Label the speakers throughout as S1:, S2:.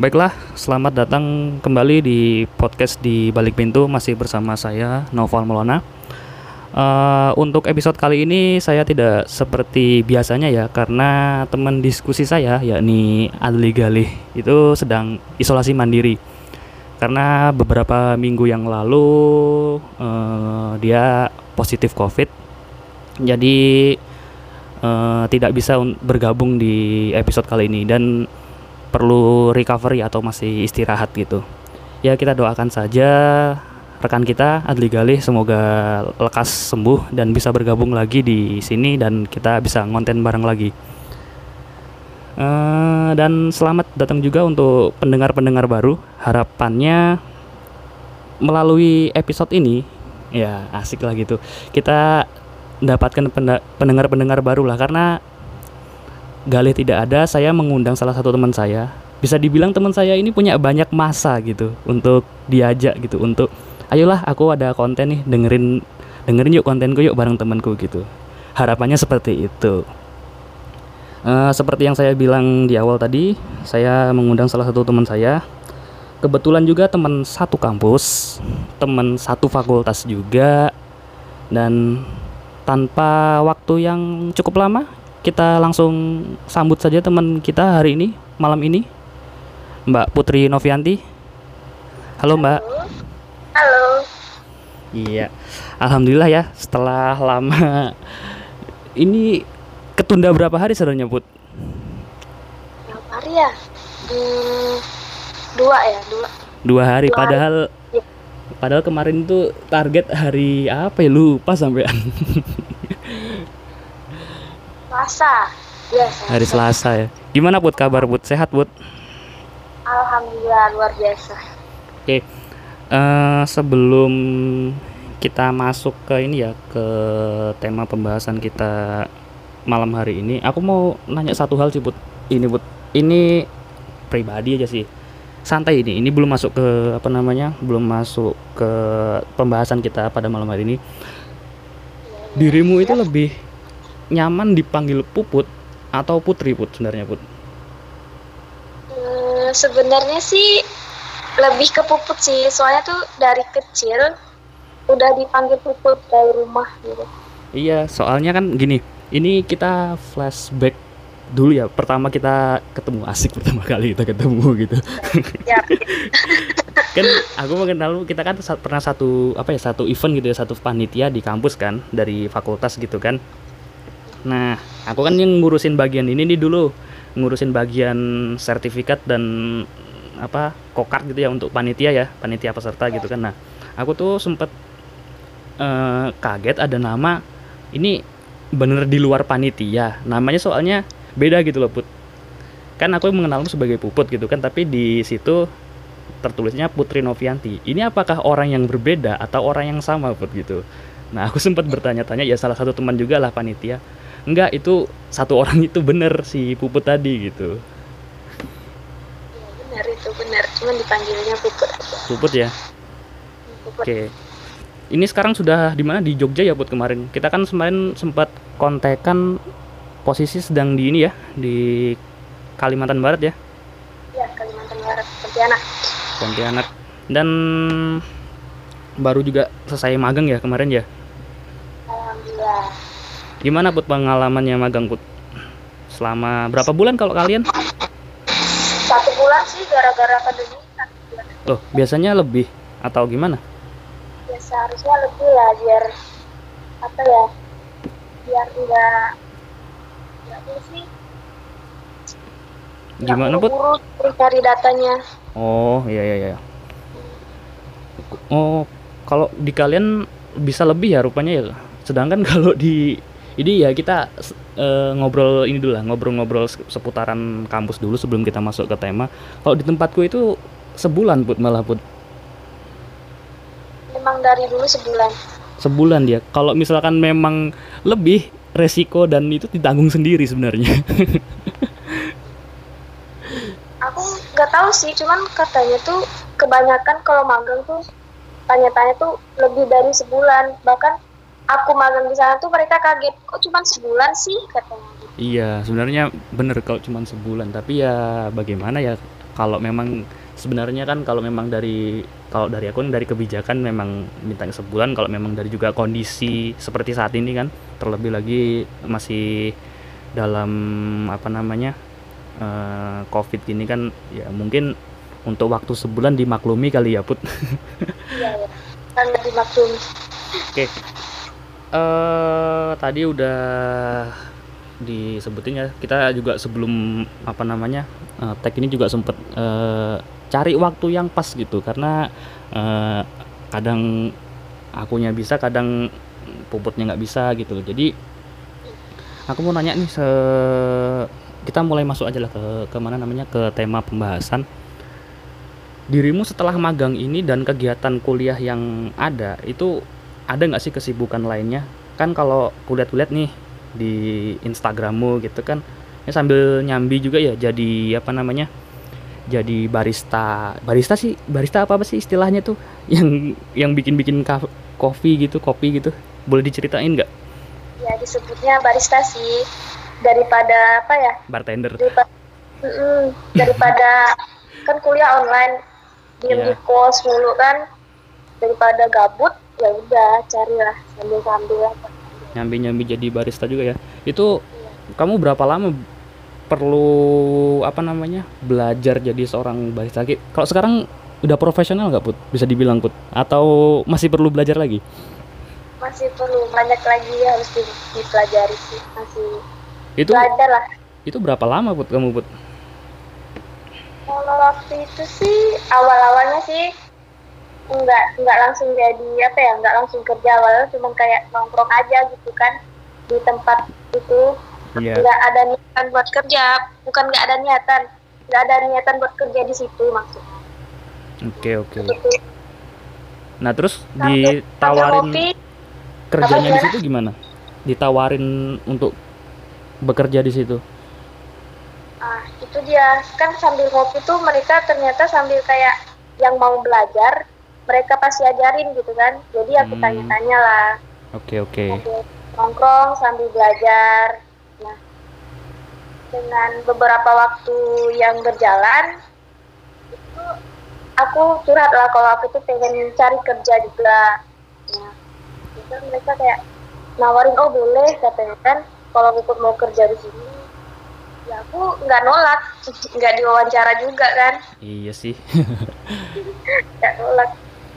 S1: Baiklah, selamat datang kembali di podcast di balik pintu. Masih bersama saya Noval Molona. Uh, untuk episode kali ini saya tidak seperti biasanya ya karena teman diskusi saya yakni Adli Galih itu sedang isolasi mandiri. Karena beberapa minggu yang lalu uh, dia positif COVID. Jadi uh, tidak bisa bergabung di episode kali ini. Dan perlu recovery atau masih istirahat gitu ya kita doakan saja rekan kita Adli Galih semoga lekas sembuh dan bisa bergabung lagi di sini dan kita bisa ngonten bareng lagi. Uh, dan selamat datang juga untuk pendengar-pendengar baru. Harapannya melalui episode ini ya asik lah gitu. Kita mendapatkan pendengar-pendengar baru lah karena Galih tidak ada, saya mengundang salah satu teman saya. Bisa dibilang teman saya ini punya banyak masa gitu untuk diajak gitu untuk ayolah aku ada konten nih dengerin dengerin yuk kontenku yuk bareng temanku gitu. Harapannya seperti itu. Uh, seperti yang saya bilang di awal tadi saya mengundang salah satu teman saya. Kebetulan juga teman satu kampus teman satu fakultas juga dan tanpa waktu yang cukup lama kita langsung sambut saja teman kita hari ini malam ini Mbak Putri Novianti halo Mbak
S2: Halo.
S1: Iya. Alhamdulillah ya setelah lama ini ketunda berapa hari sebenarnya, Put?
S2: Berapa hari ya? Hmm, dua ya, dua.
S1: Dua hari dua padahal hari. Ya. Padahal kemarin tuh target hari apa ya lupa sampai
S2: Selasa. Ya,
S1: Hari Selasa ya. Gimana Put kabar Put? Sehat Put?
S2: Alhamdulillah luar biasa.
S1: Oke. Uh, sebelum kita masuk ke ini ya ke tema pembahasan kita malam hari ini, aku mau nanya satu hal sih, Bud. Ini, Bud. Ini pribadi aja sih. Santai ini. Ini belum masuk ke apa namanya? Belum masuk ke pembahasan kita pada malam hari ini. Dirimu itu lebih nyaman dipanggil Puput atau Putri, Put sebenarnya, Put?
S2: Hmm, sebenarnya sih lebih ke puput sih. Soalnya tuh dari kecil udah dipanggil puput dari rumah gitu.
S1: Iya soalnya kan gini ini kita flashback dulu ya. Pertama kita ketemu asik pertama kali kita ketemu gitu. Ya. kan aku mengenal kita kan pernah satu apa ya satu event gitu ya satu panitia di kampus kan dari fakultas gitu kan nah aku kan yang ngurusin bagian ini nih dulu. Ngurusin bagian sertifikat dan apa kokart gitu ya untuk panitia ya panitia peserta gitu kan. Nah aku tuh sempet uh, kaget ada nama ini bener di luar panitia. Namanya soalnya beda gitu loh put. Kan aku mengenalmu sebagai puput gitu kan tapi di situ tertulisnya Putri Novianti. Ini apakah orang yang berbeda atau orang yang sama put gitu? Nah aku sempat bertanya-tanya ya salah satu teman juga lah panitia enggak itu satu orang itu bener si puput tadi gitu.
S2: Benar itu benar cuman dipanggilnya puput aja.
S1: Puput ya? Puput. oke. Ini sekarang sudah di mana? Di Jogja ya buat kemarin? Kita kan kemarin sempat kontekan posisi sedang di ini ya di Kalimantan Barat ya?
S2: Ya Kalimantan Barat Pontianak.
S1: Pontianak. Dan baru juga selesai magang ya kemarin ya?
S2: Alhamdulillah
S1: gimana put pengalamannya magang put? Selama berapa bulan kalau kalian?
S2: Satu bulan sih gara-gara pandemi.
S1: Loh biasanya lebih atau gimana?
S2: Ya seharusnya lebih lah biar apa ya biar enggak enggak sih
S1: gimana put?
S2: cari datanya.
S1: Oh iya iya iya. Oh kalau di kalian bisa lebih ya rupanya ya? Sedangkan kalau di ini ya kita uh, ngobrol ini dulu lah ngobrol-ngobrol seputaran kampus dulu sebelum kita masuk ke tema. Kalau di tempatku itu sebulan put malah put.
S2: Memang dari dulu sebulan.
S1: Sebulan dia. Kalau misalkan memang lebih resiko dan itu ditanggung sendiri sebenarnya.
S2: Aku nggak tahu sih cuman katanya tuh kebanyakan kalau magang tuh tanya-tanya tuh lebih dari sebulan. Bahkan aku magang di sana tuh mereka kaget kok cuma sebulan sih? katanya.
S1: Iya sebenarnya bener kalau cuma sebulan tapi ya bagaimana ya kalau memang sebenarnya kan kalau memang dari kalau dari aku dari kebijakan memang minta sebulan kalau memang dari juga kondisi seperti saat ini kan terlebih lagi masih dalam apa namanya uh, covid ini kan ya mungkin untuk waktu sebulan dimaklumi kali ya put.
S2: Iya ya dimaklumi.
S1: Oke. okay. Uh, tadi udah disebutin ya. Kita juga sebelum apa namanya uh, tag ini juga sempet uh, cari waktu yang pas gitu. Karena uh, kadang akunya bisa kadang puputnya nggak bisa gitu jadi aku mau nanya nih se kita mulai masuk aja lah ke ke mana namanya ke tema pembahasan. Dirimu setelah magang ini dan kegiatan kuliah yang ada itu ada nggak sih kesibukan lainnya? Kan kalau kuliah-kuliah nih di Instagrammu gitu kan ya sambil nyambi juga ya jadi apa namanya jadi barista. Barista sih barista apa apa sih istilahnya tuh? Yang yang bikin bikin kopi gitu kopi gitu. Boleh diceritain nggak?
S2: Ya disebutnya barista sih. Daripada apa ya?
S1: Bartender.
S2: Daripada, mm -mm, daripada kan kuliah online. Diem yeah. di kos mulu kan. Daripada gabut ya udah carilah sambil sambil
S1: nyambi nyambi jadi barista juga ya. Itu yeah. kamu berapa lama perlu apa namanya belajar jadi seorang barista? Kalau sekarang udah profesional nggak put? Bisa dibilang put? Atau masih perlu belajar lagi?
S2: Masih perlu banyak lagi ya harus dipelajari sih masih
S1: itu belajar lah. itu berapa lama put kamu put?
S2: Kalau waktu itu sih awal-awalnya sih nggak nggak langsung jadi apa ya nggak langsung kerja awalnya cuma kayak nongkrong aja gitu kan di tempat itu. Yeah. nggak ada niatan buat kerja bukan nggak ada niatan nggak ada niatan buat kerja di situ maksud
S1: oke okay, oke. Okay. nah terus sampai, ditawarin sampai kerjanya di situ gimana? Ditawarin untuk bekerja di situ?
S2: Ah itu dia. Kan sambil ngopi tuh mereka ternyata sambil kayak yang mau belajar mereka pasti ajarin gitu kan. Jadi aku hmm. tanya-tanya lah.
S1: Oke okay, oke. Okay.
S2: nongkrong sambil belajar. Dengan beberapa waktu yang berjalan itu aku curhat lah kalau aku tuh pengen cari kerja juga. Nah itu mereka kayak nawarin oh boleh katanya kan. Kalau ikut mau kerja di sini. Ya aku nggak nolak. Nggak diwawancara juga kan.
S1: Iya sih.
S2: Nggak nolak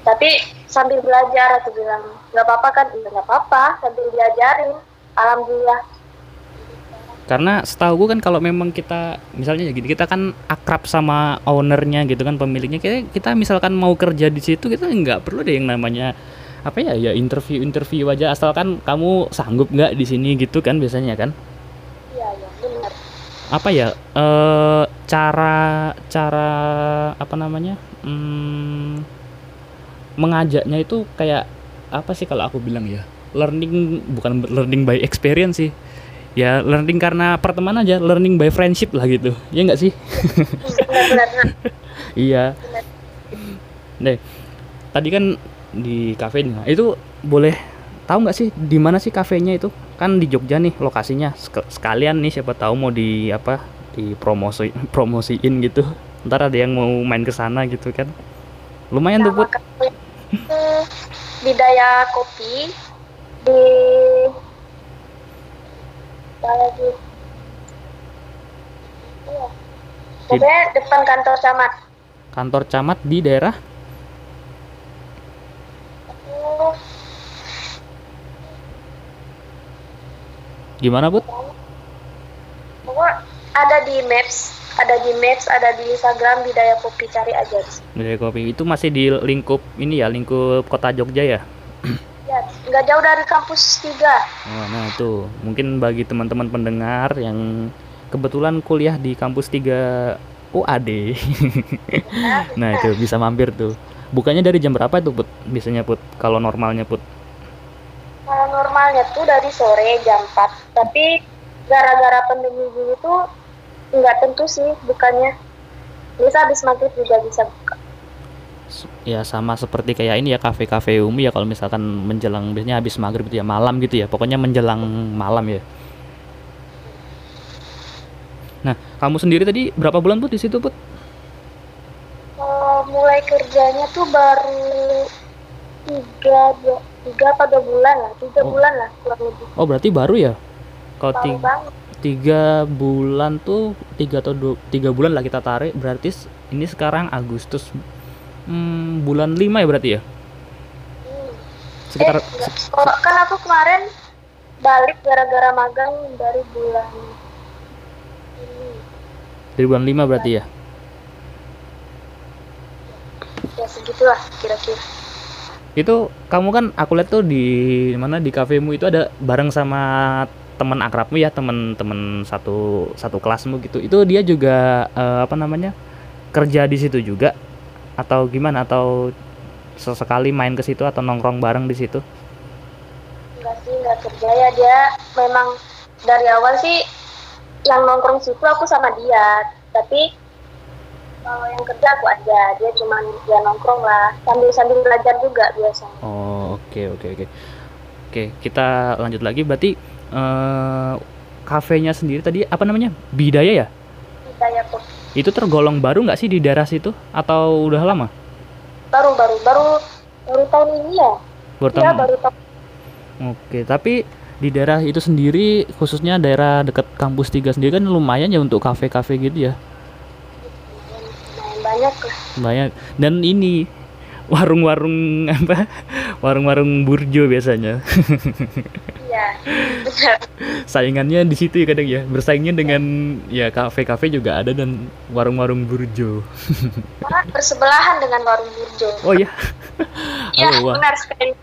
S2: tapi sambil belajar aku bilang nggak apa-apa kan? Iya nggak apa-apa sambil diajarin. Alhamdulillah.
S1: Karena setahu gue kan kalau memang kita misalnya gitu kita kan akrab sama ownernya gitu kan pemiliknya kita, kita misalkan mau kerja di situ kita nggak perlu deh yang namanya apa ya ya interview interview aja. Asalkan kamu sanggup nggak di sini gitu kan biasanya kan?
S2: Iya iya benar.
S1: Apa ya e, cara cara apa namanya hmm, mengajaknya itu kayak apa sih kalau aku bilang ya learning bukan learning by experience sih. Ya learning karena pertemanan aja learning by friendship lah gitu. Ya nggak sih? Iya. Deh tadi kan di kafe nah itu boleh tahu nggak sih di mana sih kafenya itu? Kan di Jogja nih lokasinya. Sekalian nih siapa tahu mau di apa di promosi promosiin gitu. Ntar ada yang mau main ke sana gitu kan. Lumayan tuh put
S2: Bidaya Kopi di lagi iya. Pokoknya depan kantor camat.
S1: Kantor camat di daerah? Gimana bud
S2: ada di maps ada di maps ada di Instagram Bidaya Kopi cari aja
S1: Bidaya Kopi itu masih di lingkup ini ya lingkup kota Jogja ya
S2: Ya, nggak jauh dari kampus tiga.
S1: Oh, nah itu mungkin bagi teman-teman pendengar yang kebetulan kuliah di kampus tiga UAD. nah itu bisa mampir tuh. Bukannya dari jam berapa itu put? Biasanya put kalau normalnya put?
S2: Kalau normalnya tuh dari sore jam 4 Tapi gara-gara pandemi gini tuh nggak tentu sih bukannya. Bisa habis maghrib juga bisa buka
S1: ya sama seperti kayak ini ya kafe-kafe umi ya kalau misalkan menjelang biasanya habis maghrib itu ya malam gitu ya pokoknya menjelang malam ya nah kamu sendiri tadi berapa bulan put di situ put
S2: mulai kerjanya tuh baru tiga dua tiga atau dua bulan lah tiga
S1: Oh.
S2: bulan lah kurang lebih
S1: Oh berarti baru ya? Kalau tiga, tiga bulan tuh tiga atau dua, tiga bulan lah kita tarik berarti ini sekarang Agustus hmm, bulan lima ya berarti ya? Sekitar
S2: eh, enggak. Oh, kan aku kemarin balik gara-gara magang dari bulan ini
S1: dari bulan lima berarti ya?
S2: ya segitulah kira-kira
S1: Itu kamu kan aku lihat tuh di mana di kafemu itu ada bareng sama teman akrabmu ya teman-teman satu satu kelasmu gitu. Itu dia juga eh, apa namanya kerja di situ juga? Atau gimana? Atau sesekali main ke situ atau nongkrong bareng di situ?
S2: enggak sih enggak kerja ya. Dia memang dari awal sih yang nongkrong situ aku sama dia. Tapi kalau yang kerja aku aja. Dia cuman ya nongkrong lah. Sambil sambil belajar juga biasanya.
S1: Oh, oke oke oke. Oke, kita lanjut lagi. Berarti eh kafenya sendiri tadi apa namanya? Bidaya ya?
S2: kita ya kok
S1: Itu tergolong baru nggak sih di daerah situ atau udah lama?
S2: baru baru baru baru tahun ini ya
S1: Baru
S2: ya
S1: tahun-
S2: baru tahun
S1: Oke, tapi di daerah itu sendiri khususnya daerah dekat kampus 3 sendiri kan lumayan ya untuk kafe-kafe gitu ya.
S2: banyak
S1: Banyak. Dan ini warung-warung apa? Warung-warung burjo biasanya.
S2: iya
S1: Saingannya di situ ya kadang ya. Bersaingnya dengan ya kafe-kafe juga ada dan warung-warung burjo.
S2: Malah bersebelahan dengan warung burjo
S1: Oh iya.
S2: iya
S1: Oh, wah.
S2: benar sekali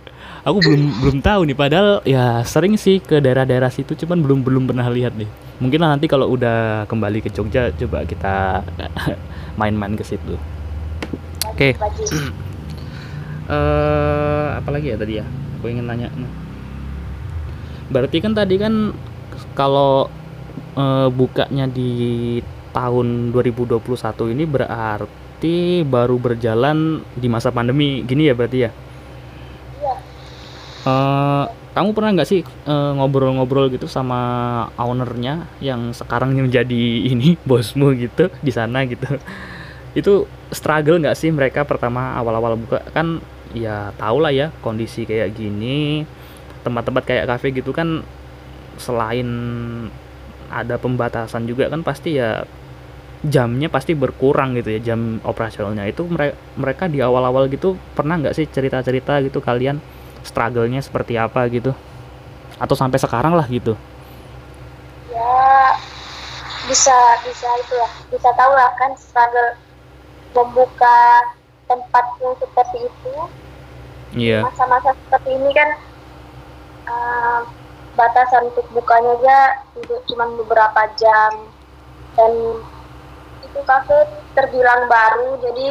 S1: Aku belum belum tahu nih padahal ya sering sih ke daerah-daerah situ cuman belum belum pernah lihat nih. Mungkin nanti kalau udah kembali ke Jogja coba kita main-main ke situ. Oke.
S2: Lagi.
S1: eh apa lagi ya tadi ya? Aku ingin nanya. Berarti kan tadi kan kalau eh, bukanya di tahun 2021 ini berarti baru berjalan di masa pandemi gini ya berarti ya? Eh, kamu pernah nggak sih eh, ngobrol-ngobrol gitu sama ownernya yang sekarang menjadi ini bosmu gitu di sana gitu? Itu struggle nggak sih mereka pertama awal-awal buka kan ya tau lah ya kondisi kayak gini. Tempat-tempat kayak kafe gitu kan selain ada pembatasan juga kan pasti ya jamnya pasti berkurang gitu ya jam operasionalnya. Itu mereka mereka di awal-awal gitu pernah nggak sih cerita-cerita gitu kalian struggle-nya seperti apa gitu? Atau sampai sekarang lah gitu?
S2: Ya bisa bisa itulah. Bisa tahu lah kan struggle membuka tempat yang seperti itu.
S1: Iya.
S2: Masa-masa seperti ini kan eh, batasan untuk bukanya aja itu cuma beberapa jam. Dan itu kafe terbilang baru jadi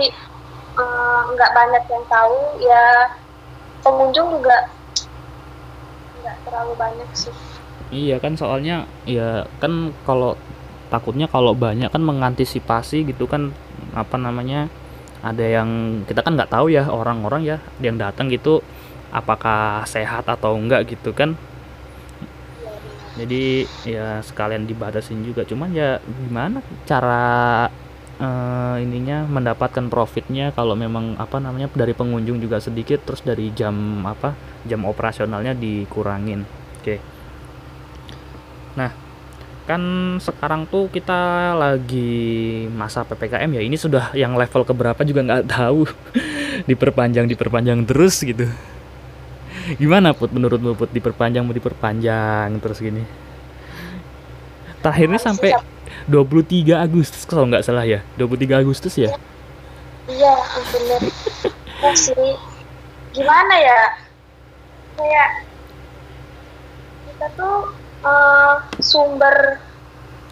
S2: eh, nggak banyak yang tahu. Ya pengunjung juga nggak terlalu banyak sih.
S1: Iya kan soalnya ya kan kalau takutnya kalau banyak kan mengantisipasi gitu kan apa namanya ada yang kita kan nggak tahu ya orang-orang ya yang datang gitu apakah sehat atau enggak gitu kan. Jadi ya sekalian dibatasin juga. Cuman ya gimana cara eh, ininya mendapatkan profitnya kalau memang apa namanya dari pengunjung juga sedikit terus dari jam apa jam operasionalnya dikurangin. Oke. nah kan sekarang tuh kita lagi masa ppkm ya. Ini sudah yang level keberapa juga nggak tahu. Diperpanjang diperpanjang terus gitu. Gimana put? Menurutmu put? Diperpanjang mau diperpanjang terus gini? Terakhirnya sampai 23 Agustus kalau nggak salah ya. 23 Agustus ya?
S2: Iya, bener. Ya sih, gimana ya? Kayak kita tuh eh, sumber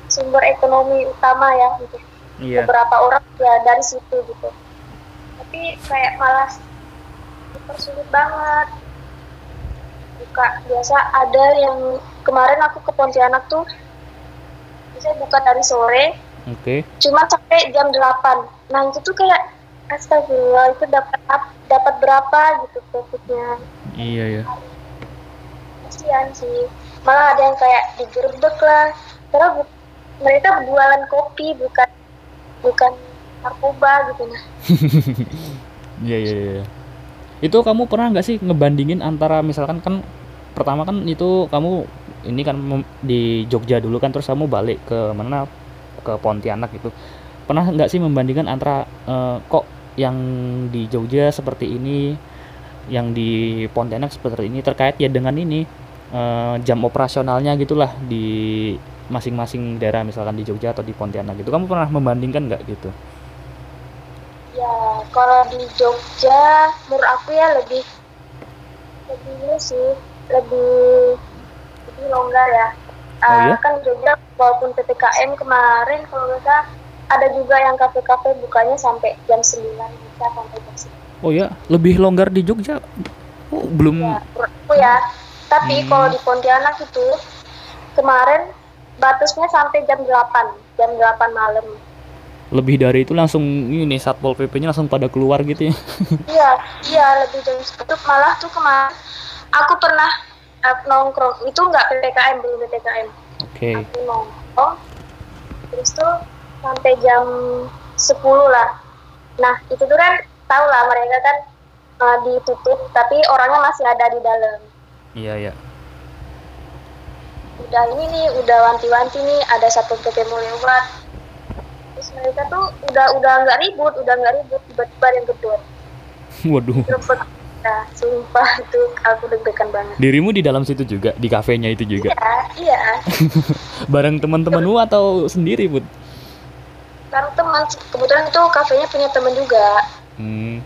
S2: sumber ekonomi utama ya gitu.
S1: iya.
S2: Beberapa orang ya dari situ gitu. Tapi kayak malah dipersulit banget. Buka biasa ada yang kemarin aku ke Pontianak tuh bisa buka dari sore
S1: oke.
S2: cuma sampai jam 8 nah itu tuh kayak astagfirullah itu dapat ap- dapat berapa? Gitu profitnya.
S1: Iya ya
S2: kasihan sih malah ada yang kayak digerebek lah karena bu- mereka jualan kopi bukan bukan narkoba gitu nah
S1: Iya iya iya. Itu kamu pernah nggak sih ngebandingin antara misalkan kan pertama kan itu kamu ini kan di Jogja dulu kan terus kamu balik ke mana ke Pontianak itu. Pernah nggak sih membandingkan antara eh, kok yang di Jogja seperti ini, yang di Pontianak seperti ini terkait ya dengan ini eh, jam operasionalnya gitulah di masing-masing daerah misalkan di Jogja atau di Pontianak gitu. Kamu pernah membandingkan nggak gitu?
S2: ya kalau di Jogja menurut aku ya lebih lebih ini sih lebih lebih longgar ya
S1: Oh
S2: Ah,
S1: iya?
S2: kan Jogja walaupun ppkm kemarin kalau nggak salah ada juga yang kafe-kafe bukanya sampai jam 9 bisa sampai jam 9
S1: Oh ya, lebih longgar di Jogja. Oh, belum
S2: ya aku ya tapi
S1: Hmm.
S2: kalau di Pontianak itu kemarin batasnya sampai jam 8 jam 8 malam
S1: lebih dari itu langsung ini Satpol PP-nya langsung pada keluar gitu ya.
S2: Iya, iya lebih jam satu malah tuh kemarin aku pernah eh, nongkrong itu nggak ppkm belum ppkm
S1: Oke.
S2: aku nongkrong terus tuh sampai jam 10 lah nah itu tuh kan tau lah mereka kan eh, ditutup tapi orangnya masih ada di dalam
S1: Iya, iya.
S2: udah ini nih udah wanti-wanti nih ada satu pp mau lewat terus mereka tuh udah udah nggak ribut udah nggak ribut tiba-tiba yang gedor
S1: Waduh.
S2: Rebut. Nah, sumpah itu aku deg-degan banget.
S1: Dirimu di dalam situ juga, di kafenya itu juga.
S2: Iya, iya.
S1: Bareng teman-temanmu atau sendiri, Bud?
S2: Karena teman, kebetulan itu kafenya punya teman juga.
S1: Hmm.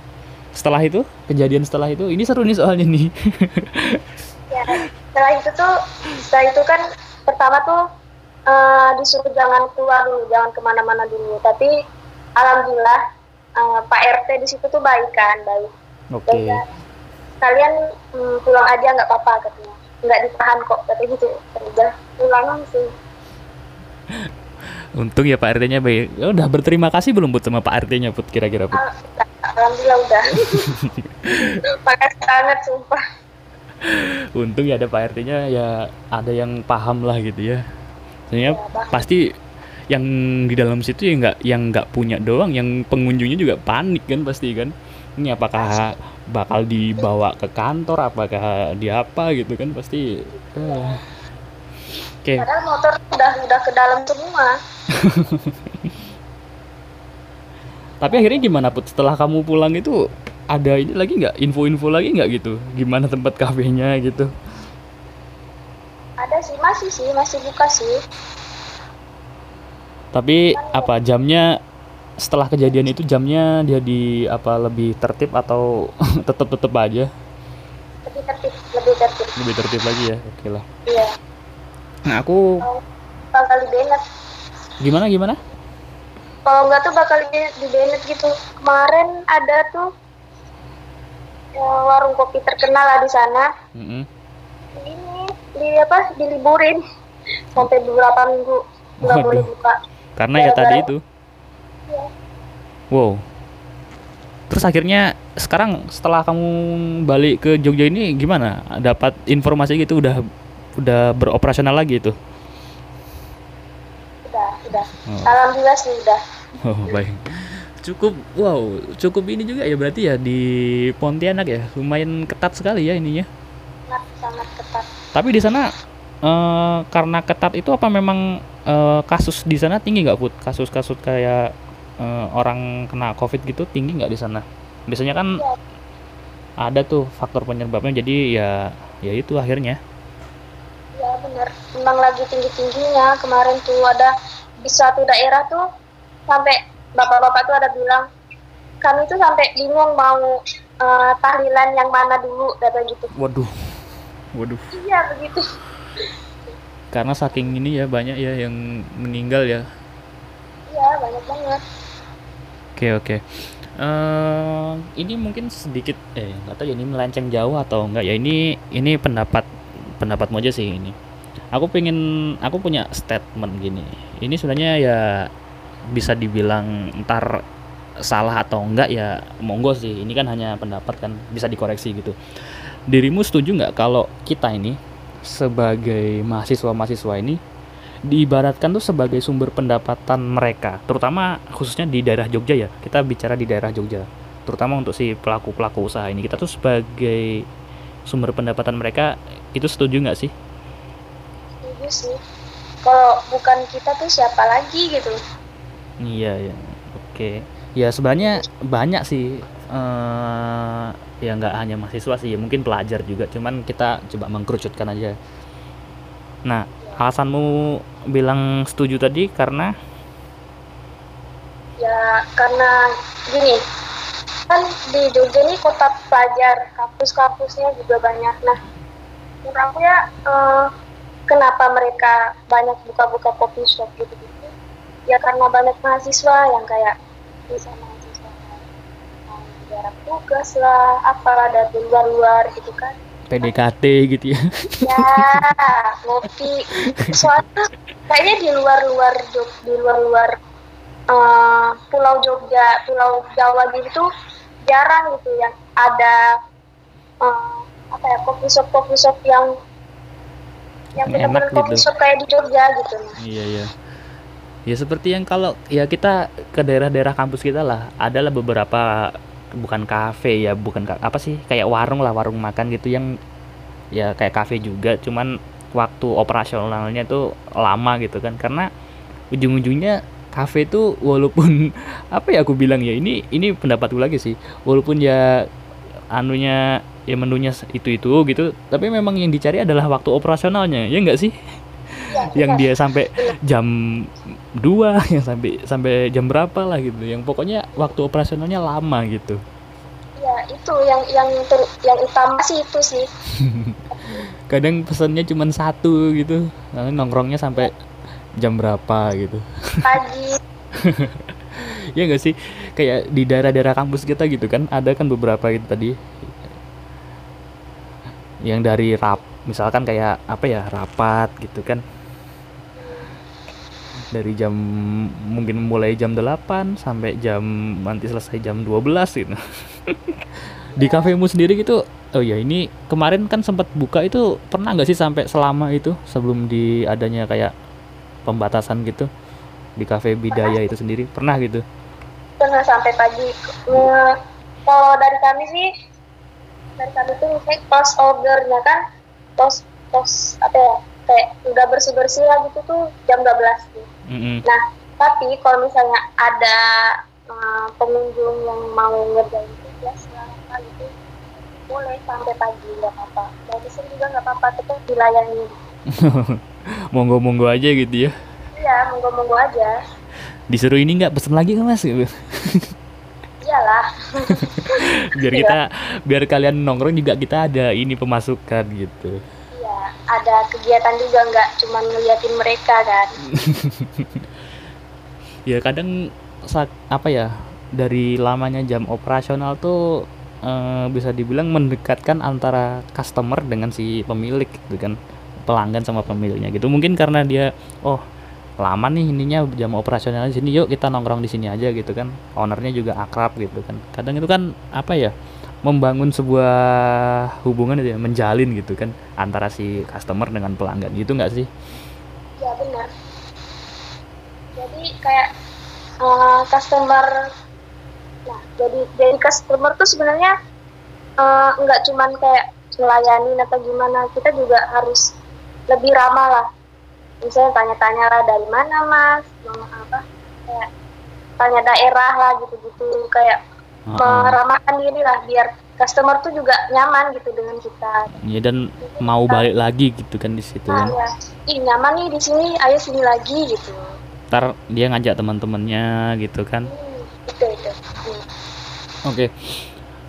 S1: Setelah itu, kejadian setelah itu, ini seru nih soalnya nih.
S2: Ya, setelah itu tuh, setelah itu kan pertama tuh eh, disuruh jangan keluar dulu, jangan ke mana-mana dulu. Tapi alhamdulillah eh, Pak RT di situ tuh baik kan, baik.
S1: Oke.
S2: Dan, kalian hmm, pulang aja nggak apa-apa katanya, nggak ditahan kok katanya gitu. Ya Udah pulang langsung.
S1: Untung ya Pak RT-nya baik. Ya udah berterima kasih belum Bud sama Pak RT-nya, Bud kira-kira, Bud?
S2: Al- Alhamdulillah udah. Makasih banget sumpah.
S1: Untung ya ada Pak RT-nya ya ada yang paham lah gitu ya. Soalnya
S2: Ya, paham.
S1: pasti yang di dalam situ ya nggak yang nggak punya doang, yang pengunjungnya juga panik kan pasti kan. Ini apakah bakal dibawa ke kantor, apakah di apa gitu kan pasti. eh. Oke,
S2: Padahal motor udah udah ke dalam semua.
S1: tapi akhirnya gimana Put? Setelah kamu pulang itu ada ini lagi nggak info-info lagi nggak gitu? Gimana tempat kafenya gitu?
S2: Ada sih, masih sih, masih buka sih.
S1: Tapi apa jamnya setelah kejadian itu jamnya dia di apa lebih tertib atau tetap tetap aja
S2: Lebih tertib, lebih tertib.
S1: lebih tertib lagi ya oke lah
S2: Iya.
S1: nah aku
S2: Bakal di Bennett.
S1: gimana gimana
S2: Kalau nggak tuh bakal di, di gitu. Kemarin ada tuh warung kopi terkenal lah di sana.
S1: Mm-mm.
S2: Ini di apa? Diliburin sampai beberapa minggu nggak boleh buka.
S1: karena ya tadi itu
S2: Iya.
S1: wow terus akhirnya sekarang setelah kamu balik ke Jogja ini gimana dapat informasi gitu udah udah beroperasional lagi itu
S2: Udah, udah.
S1: Oh.
S2: Alhamdulillah sih udah.
S1: Oh, baik. Cukup wow, cukup ini juga ya berarti ya di Pontianak ya. Lumayan ketat sekali ya ininya.
S2: Sangat sangat ketat.
S1: Tapi di sana eh, karena ketat itu apa memang eh, kasus di sana tinggi nggak Put? Kasus-kasus kayak eh, orang kena Covid gitu tinggi nggak di sana? Biasanya kan
S2: Iya.
S1: ada tuh faktor penyebabnya jadi ya ya itu akhirnya.
S2: Ya benar, memang lagi tinggi-tingginya. Kemarin tuh ada di suatu daerah tuh sampai bapak-bapak tuh ada bilang kami tuh sampai bingung mau eh, tahlilan yang mana dulu kata gitu.
S1: Waduh. Waduh.
S2: Iya begitu.
S1: Karena saking ini ya banyak ya yang meninggal ya.
S2: Iya banyak banget.
S1: Oke oke. Eh, ini mungkin sedikit eh nggak tahu ya ini melenceng jauh atau enggak ya ini ini pendapat pendapatmu aja sih ini. Aku pengen aku punya statement gini. Ini sebenarnya ya bisa dibilang ntar salah atau enggak ya monggo sih. Ini kan hanya pendapat kan bisa dikoreksi gitu. Dirimu setuju nggak kalau kita ini sebagai mahasiswa-mahasiswa ini diibaratkan tuh sebagai sumber pendapatan mereka terutama khususnya di daerah Jogja ya kita bicara di daerah Jogja terutama untuk si pelaku pelaku usaha ini kita tuh sebagai sumber pendapatan mereka itu setuju nggak sih?
S2: Setuju sih. Kalau bukan kita tuh siapa lagi gitu?
S1: Iya ya, oke. Ya sebenarnya banyak sih. Uh, ya nggak hanya mahasiswa sih, ya mungkin pelajar juga. Cuman kita coba mengkerucutkan aja. Nah, alasanmu bilang setuju tadi karena?
S2: Ya karena gini, kan di Jogja ini kota pelajar kampus-kampusnya juga banyak nah menurut aku ya uh, kenapa mereka banyak buka-buka kopi shop gitu gitu ya karena banyak mahasiswa yang kayak bisa mahasiswa jarak tugas lah apalah dari luar-luar gitu kan.
S1: PDKT gitu ya.
S2: Ya ngopi. Soalnya kayaknya di luar-luar di luar-luar uh, Pulau Jogja Pulau Jawa gitu jarang gitu yang ada uh, apa ya coffee shop coffee shop yang yang benar-benar gitu. shop kayak di Jogja gitu.
S1: Iya iya ya seperti yang kalau ya kita ke daerah-daerah kampus kita lah adalah beberapa bukan kafe ya bukan apa sih kayak warung lah warung makan gitu yang ya kayak kafe juga cuman waktu operasionalnya tuh lama gitu kan karena ujung-ujungnya kafe itu walaupun apa ya aku bilang ya ini ini pendapatku lagi sih walaupun ya anunya ya menunya itu itu gitu tapi memang yang dicari adalah waktu operasionalnya ya enggak sih? Ya, yang dia sampai jam 2 yang sampai sampai jam berapa lah gitu. Yang pokoknya waktu operasionalnya lama gitu.
S2: Ya itu yang yang ter, yang utama sih itu sih.
S1: Kadang pesannya cuma satu gitu. Lalu nongkrongnya sampai jam berapa gitu.
S2: Pagi.
S1: Ya nggak sih? Kayak di daerah-daerah kampus kita gitu kan ada kan beberapa itu tadi. Yang dari rap misalkan kayak apa ya rapat gitu kan dari jam mungkin mulai jam 8 sampai jam nanti selesai jam 12 gitu. Di kafemu sendiri gitu oh ya ini kemarin kan sempat buka itu pernah nggak sih sampai selama itu sebelum di adanya kayak pembatasan gitu? Di kafe Bidaya itu sendiri pernah gitu?
S2: Pernah sampai pagi. Uh, kalau dari kami sih dari kami tuh kayak post ordernya kan post post apa ya kayak udah bersih bersih lah gitu tuh jam 12 gitu. Mm -hmm. nah tapi kalau misalnya ada uh, pengunjung yang mau ngerjain tugas apa gitu boleh sampai pagi nggak apa-apa. Mau pesen juga nggak apa-apa tetap dilayani.
S1: Monggo monggo aja gitu ya.
S2: Iya monggo monggo aja.
S1: Disuruh ini nggak pesen lagi kan mas?
S2: Iyalah.
S1: Biar kita biar kalian nongkrong juga kita ada ini pemasukan gitu
S2: ada kegiatan juga nggak cuma ngeliatin mereka kan.
S1: Ya kadang saat apa ya dari lamanya jam operasional tuh eh, bisa dibilang mendekatkan antara customer dengan si pemilik gitu kan. Pelanggan sama pemiliknya gitu. Mungkin karena dia oh lama nih ininya jam operasional di sini yuk kita nongkrong di sini aja gitu kan. Ownernya juga akrab gitu kan. Kadang itu kan apa ya membangun sebuah hubungan ya menjalin gitu kan antara si customer dengan pelanggan gitu nggak sih?
S2: Ya benar. Jadi kayak uh, customer nah jadi jadi customer tuh sebenarnya uh, nggak cuman kayak melayani atau gimana kita juga harus lebih ramah lah. Misalnya tanya-tanya lah dari mana mas? Mau apa? Kayak tanya daerah lah gitu-gitu. Kayak uh diri lah biar customer tuh juga nyaman gitu dengan kita.
S1: Iya dan Jadi mau kita, balik lagi gitu kan di situ nah, kan. Ya.
S2: Ih nyaman nih di sini, ayo sini lagi gitu.
S1: Ntar dia ngajak teman-temannya gitu kan. Hmm,
S2: itu itu. Hmm.
S1: Oke. Okay.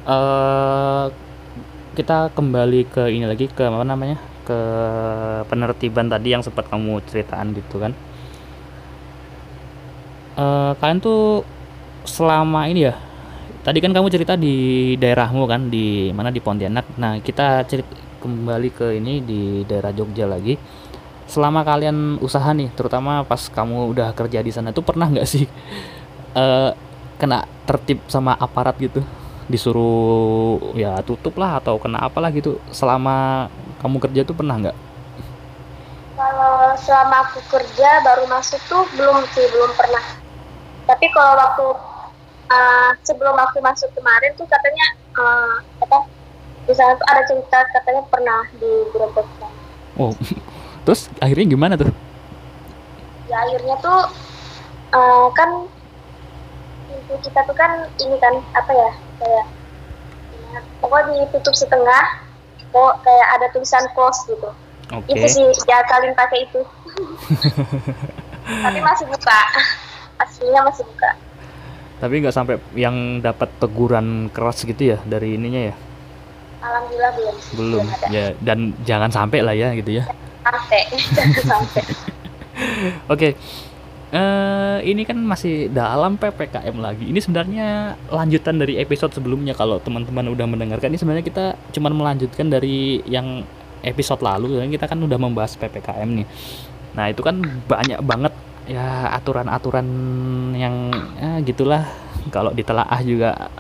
S1: Uh, eh, kita kembali ke ini lagi ke apa namanya? ke penertiban tadi yang sempat kamu ceritaan gitu kan uh, kalian tuh selama ini ya tadi kan kamu cerita di daerahmu kan di mana di Pontianak. Nah kita cerita kembali ke ini di daerah Jogja lagi. Selama kalian usaha nih terutama pas kamu udah kerja di sana tuh pernah nggak sih uh, kena tertib sama aparat gitu? Disuruh ya tutup lah atau kena apalah gitu selama kamu kerja tuh pernah nggak?
S2: Kalau selama aku kerja baru masuk tuh belum sih belum pernah. Tapi kalau waktu uh, sebelum aku masuk kemarin tuh katanya uh, apa di sana tuh ada cerita katanya pernah di Brebes
S1: oh terus akhirnya gimana tuh?
S2: Ya akhirnya tuh uh, kan pintu kita tuh kan ini kan apa ya kayak pokoknya ditutup setengah kok kayak ada tulisan close gitu. Okay. itu sih ya kalian pakai itu. Tapi masih buka. Aslinya masih buka
S1: tapi nggak sampai yang dapat teguran keras gitu ya dari ininya ya
S2: alhamdulillah belum
S1: belum ya dan jangan sampai lah ya gitu ya
S2: sampai jangan sampai
S1: oke okay. Uh, ini kan masih dalam PPKM lagi. Ini sebenarnya lanjutan dari episode sebelumnya kalau teman-teman udah mendengarkan. Ini sebenarnya kita cuma melanjutkan dari yang episode lalu. Kita kan udah membahas PPKM nih. Nah itu kan banyak banget ya aturan-aturan yang ya gitulah. Kalau ditelaah juga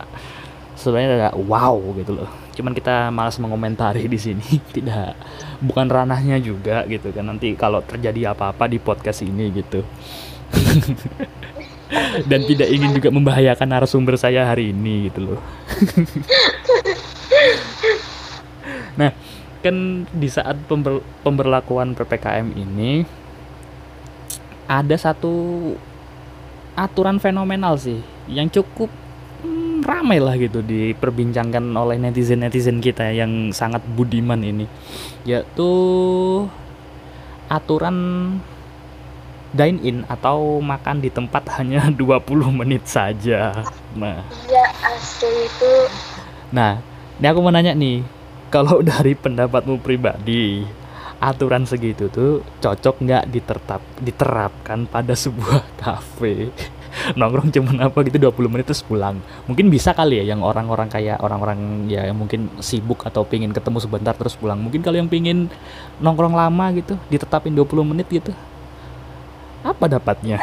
S1: sebenarnya ada wow gitu loh. Cuman kita malas mengomentari di sini. Tidak bukan ranahnya juga gitu kan. Nanti kalau terjadi apa-apa di podcast ini gitu. dan tidak ingin juga membahayakan narasumber saya hari ini gitu loh. nah, kan di saat pember pemberlakuan PPKM ini ada satu aturan fenomenal sih yang cukup hmm, ramai lah gitu diperbincangkan oleh netizen-netizen kita yang sangat budiman ini yaitu aturan dine in atau makan di tempat hanya 20 menit saja. Nah.
S2: Iya, asli itu.
S1: Nah, ini aku mau nanya nih, kalau dari pendapatmu pribadi, aturan segitu tuh cocok nggak ditertap diterapkan pada sebuah kafe? nongkrong cuman apa gitu 20 menit terus pulang mungkin bisa kali ya yang orang-orang kayak orang-orang ya yang mungkin sibuk atau pingin ketemu sebentar terus pulang mungkin kalau yang pingin nongkrong lama gitu ditetapin 20 menit gitu apa dapatnya?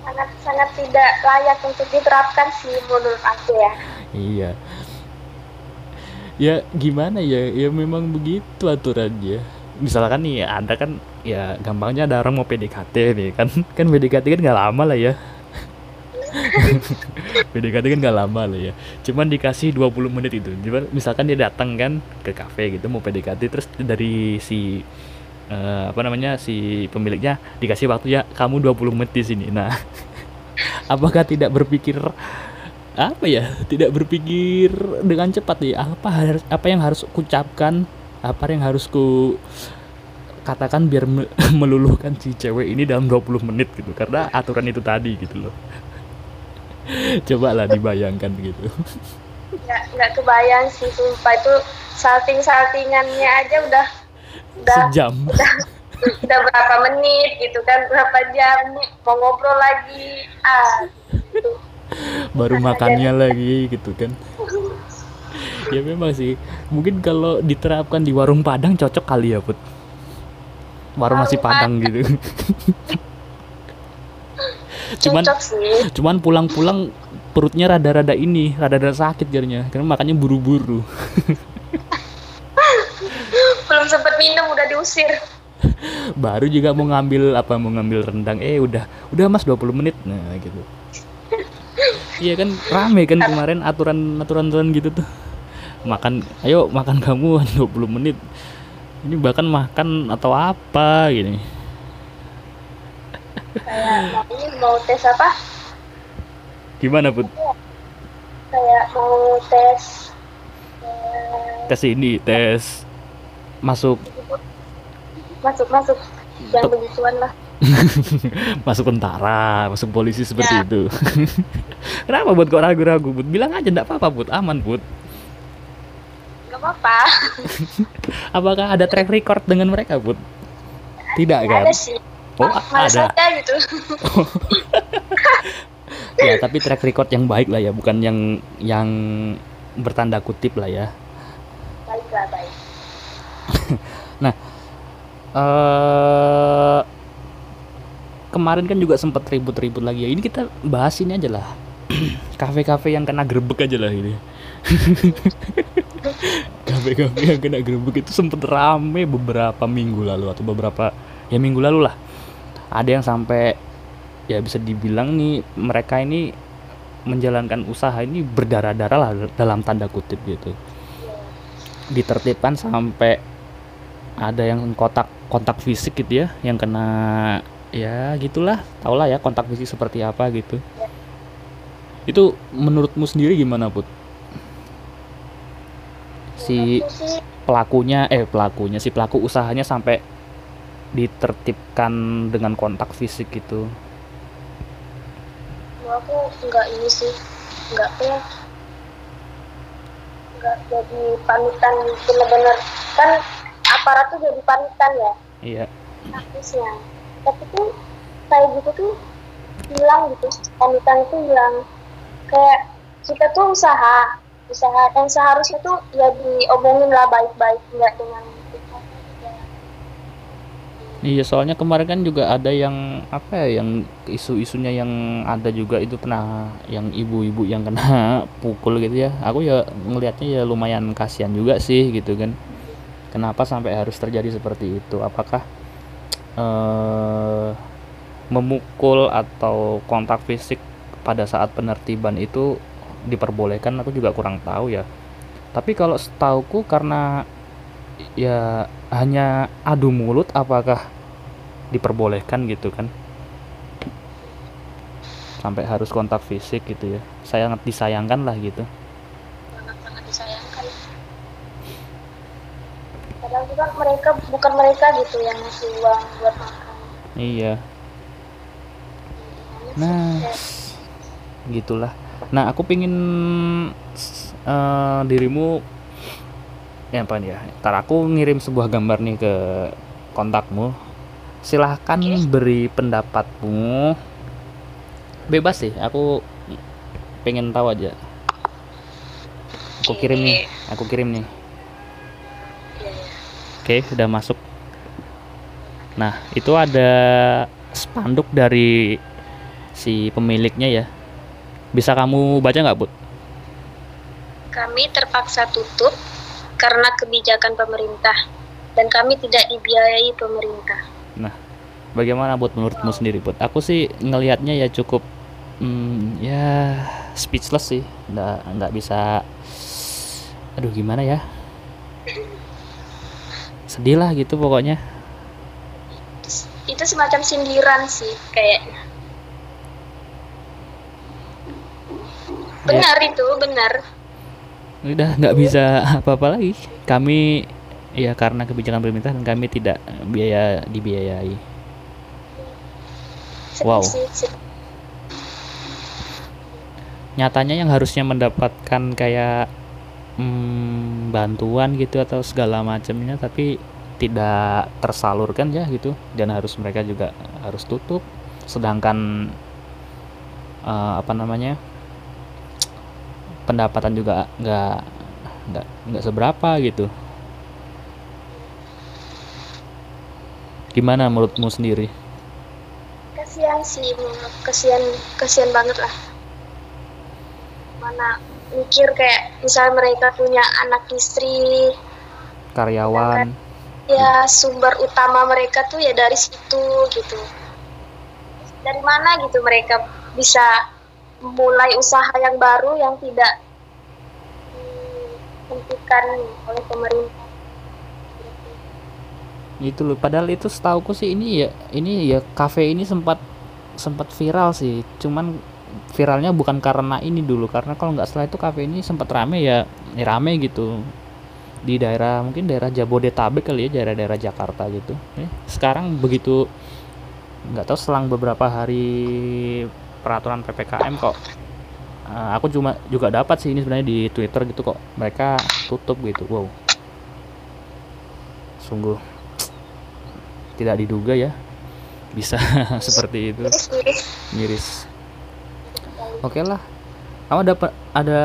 S2: sangat sangat tidak layak untuk diterapkan sih menurut aku ya.
S1: Iya. Ya gimana ya? Ya memang begitu aturannya. Misalkan nih ada kan ya gampangnya ada orang mau PDKT nih kan kan PDKT kan nggak lama lah ya. PDKT kan gak lama lah ya Cuman dikasih 20 menit itu Cuman misalkan dia datang kan ke cafe gitu Mau PDKT Terus dari si uh, apa namanya si pemiliknya dikasih waktu ya kamu 20 menit di sini. Nah, apakah tidak berpikir apa ya? Tidak berpikir dengan cepat ya. Apa harus apa yang harus kucapkan? Apa yang harus ku katakan biar me meluluhkan si cewek ini dalam 20 menit gitu karena aturan itu tadi gitu loh coba lah dibayangkan gitu
S2: nggak nggak kebayang sih sumpah itu salting saltingannya aja udah
S1: udah, sejam
S2: udah, udah berapa menit gitu kan berapa jam nih mau ngobrol lagi ah gitu.
S1: baru makannya lagi gitu kan. Ya memang sih. Mungkin kalau diterapkan di warung padang cocok kali ya put? Warung nasi padang gitu. Cuman cuman pulang-pulang perutnya rada-rada ini rada-rada sakit jadinya. Karena makannya buru-buru.
S2: Belum sempat minum udah diusir.
S1: Baru juga mau ngambil apa mau ngambil rendang. Eh udah udah mas 20 menit. Nah gitu iya kan rame kan kemarin aturan aturan aturan gitu tuh. Makan ayo makan kamu 20 menit. Ini bahkan makan atau apa gini.
S2: Kayak ini mau tes apa?
S1: Gimana put?
S2: Kayak mau tes
S1: tes ini tes masuk.
S2: Masuk masuk. Yang begituan lah
S1: masuk tentara masuk polisi seperti ya. itu. Kenapa buat kok ragu-ragu? Bud bilang aja ndak apa-apa bud. Aman bud.
S2: Nggak apa-apa.
S1: Apakah ada track record dengan mereka bud? Tidak kan?
S2: ada sih.
S1: Oh ada.
S2: aja gitu.
S1: Ya tapi track record yang baik lah ya bukan yang yang bertanda kutip lah ya.
S2: Baik lah baik.
S1: Nah uh, kemarin kan juga sempat ribut-ribut lagi ya. Ini kita bahas ini aja lah. Kafe-kafe yang kena grebek aja lah ini. Kafe-kafe yang kena gerbek itu sempet rame beberapa minggu lalu atau beberapa ya minggu lalu lah. Ada yang sampai ya bisa dibilang nih mereka ini menjalankan usaha ini berdarah-darah lah dalam tanda kutip gitu. Ditertibkan sampai ada yang kontak kontak fisik gitu ya yang kena ya gitulah. Tau lah ya kontak fisik seperti apa gitu. Itu menurutmu sendiri gimana put? Si pelakunya eh pelakunya si pelaku usahanya sampai ditertibkan dengan kontak fisik gitu.
S2: Aku nggak ini sih nggak ya nggak jadi panutan bener-bener. Kan aparat tuh jadi panutan ya?
S1: Iya.
S2: Praktisnya tapi tuh kayak gitu tuh hilang gitu. Panutan itu hilang. Kayak kita tuh usaha usaha yang seharusnya tuh ya diomongin lah baik-baik nggak dengan
S1: Iya soalnya kemarin kan juga ada yang apa ya yang isu-isunya yang ada juga itu pernah yang ibu-ibu yang kena pukul gitu ya. Aku ya ngelihatnya ya lumayan kasihan juga sih gitu kan. Kenapa sampai harus terjadi seperti itu? Apakah eh, memukul atau kontak fisik pada saat penertiban itu diperbolehkan aku juga kurang tahu ya. Tapi kalau setauku karena ya hanya adu mulut apakah diperbolehkan gitu kan? Sampai harus kontak fisik gitu ya. Sangat disayangkan lah gitu
S2: sangat disayangkan kadang juga mereka bukan mereka gitu yang ngasih uang buat makan.
S1: Iya. Nah gitulah. Nah aku pingin uh, dirimu ya apa ya ntar aku ngirim sebuah gambar nih ke kontakmu. Silahkan okay. beri pendapatmu. Bebas sih aku pengen tahu aja. Aku kirim nih aku kirim nih oke okay, sudah masuk nah itu ada spanduk dari si pemiliknya ya bisa kamu baca nggak bud
S2: kami terpaksa tutup karena kebijakan pemerintah dan kami tidak dibiayai pemerintah.
S1: Nah, bagaimana buat menurutmu sendiri buat? Aku sih ngelihatnya ya cukup hmm, ya speechless sih, nggak nggak bisa. Aduh gimana ya? Sedih lah gitu pokoknya.
S2: Itu semacam sindiran sih kayaknya. Benar ya. itu, benar
S1: udah nggak bisa apa-apa lagi kami ya karena kebijakan pemerintah dan kami tidak biaya dibiayai wow nyatanya yang harusnya mendapatkan kayak hmm, bantuan gitu atau segala macamnya tapi tidak tersalurkan ya gitu. Dan harus mereka juga harus tutup. Sedangkan uh, apa namanya pendapatan juga nggak nggak nggak seberapa gitu. Gimana menurutmu sendiri?
S2: Kasihan sih kasihan kasihan banget lah. Mana mikir kayak misal mereka punya anak istri
S1: karyawan
S2: ya sumber utama mereka tuh ya dari situ gitu. Dari mana gitu mereka bisa mulai usaha yang baru yang tidak dihentikan oleh pemerintah?
S1: Itu loh. Padahal itu setauku sih ini ya ini ya kafe ini sempat sempat viral sih. Cuman viralnya bukan karena ini dulu. Karena kalau nggak salah itu kafe ini sempat rame ya, ya rame gitu di daerah mungkin daerah Jabodetabek kali ya daerah-daerah Jakarta gitu. Eh, sekarang begitu nggak tahu selang beberapa hari peraturan ppkm kok. Uh, aku cuma juga dapat sih ini sebenarnya di twitter gitu kok. Mereka tutup gitu wow. Sungguh tidak diduga ya bisa seperti itu. Miris. Oke okay lah. Kamu ada ada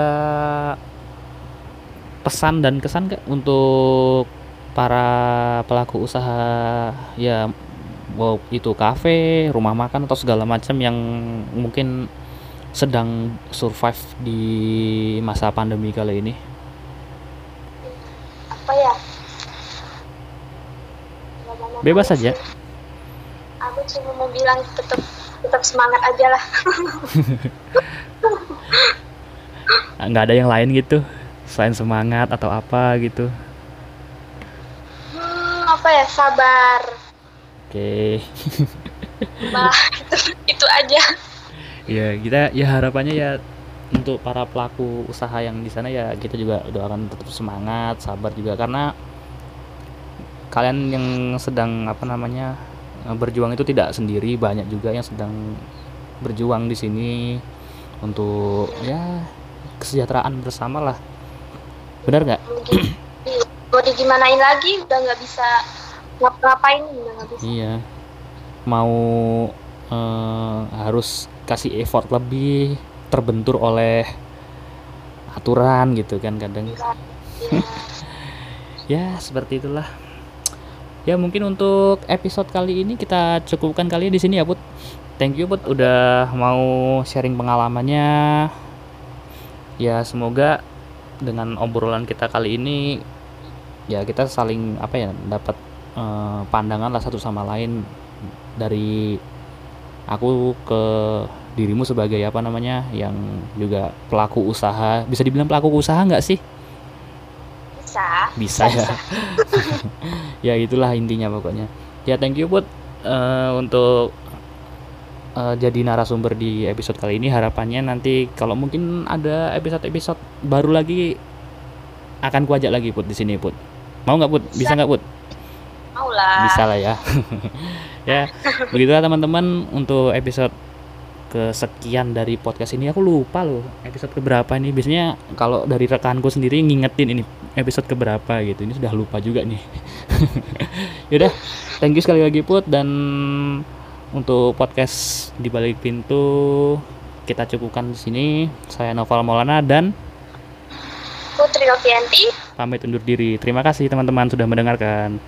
S1: pesan dan kesan gak untuk para pelaku usaha ya wow itu kafe rumah makan atau segala macam yang mungkin sedang survive di masa pandemi kali ini?
S2: Apa ya?
S1: Bebas saja.
S2: Aku cuma mau bilang tetap tetap semangat aja lah.
S1: Nggak ada yang lain gitu selain semangat atau apa gitu?
S2: Hmm, apa ya sabar.
S1: Oke.
S2: Nah, itu, itu aja.
S1: Ya kita ya harapannya ya untuk para pelaku usaha yang di sana ya kita juga doakan tetap semangat, sabar juga karena kalian yang sedang apa namanya berjuang itu tidak sendiri banyak juga yang sedang berjuang di sini untuk ya kesejahteraan bersama lah benar nggak?
S2: Mau digimanain lagi udah nggak bisa ngapa-ngapain udah nggak bisa.
S1: Iya. Mau eh, harus kasih effort lebih terbentur oleh aturan gitu kan kadang. Ya seperti itulah. Ya mungkin untuk episode kali ini kita cukupkan kali di sini ya Put. Thank you Put udah mau sharing pengalamannya. Ya semoga dengan obrolan kita kali ini ya kita saling apa ya dapat eh, pandangan lah satu sama lain dari aku ke dirimu sebagai apa namanya yang juga pelaku usaha. Bisa dibilang pelaku usaha nggak sih?
S2: Bisa.
S1: Bisa ya. Ya itulah intinya pokoknya. Ya thank you buat eh, untuk eh, jadi narasumber di episode kali ini. Harapannya nanti kalau mungkin ada episode-episode baru lagi akan kuajak lagi put di sini put. Mau nggak put? Bisa nggak put?
S2: Mau lah.
S1: Bisa lah ya. Ya begitulah teman-teman untuk episode kesekian dari podcast ini. Aku lupa loh episode keberapa nih biasanya kalau dari rekanku sendiri ngingetin ini episode keberapa gitu. Ini sudah lupa juga nih. Yaudah thank you sekali lagi put dan untuk podcast di balik pintu kita cukupkan di sini. Saya Noval Maulana dan
S2: Putri Novianti.
S1: pamit undur diri. Terima kasih teman-teman sudah mendengarkan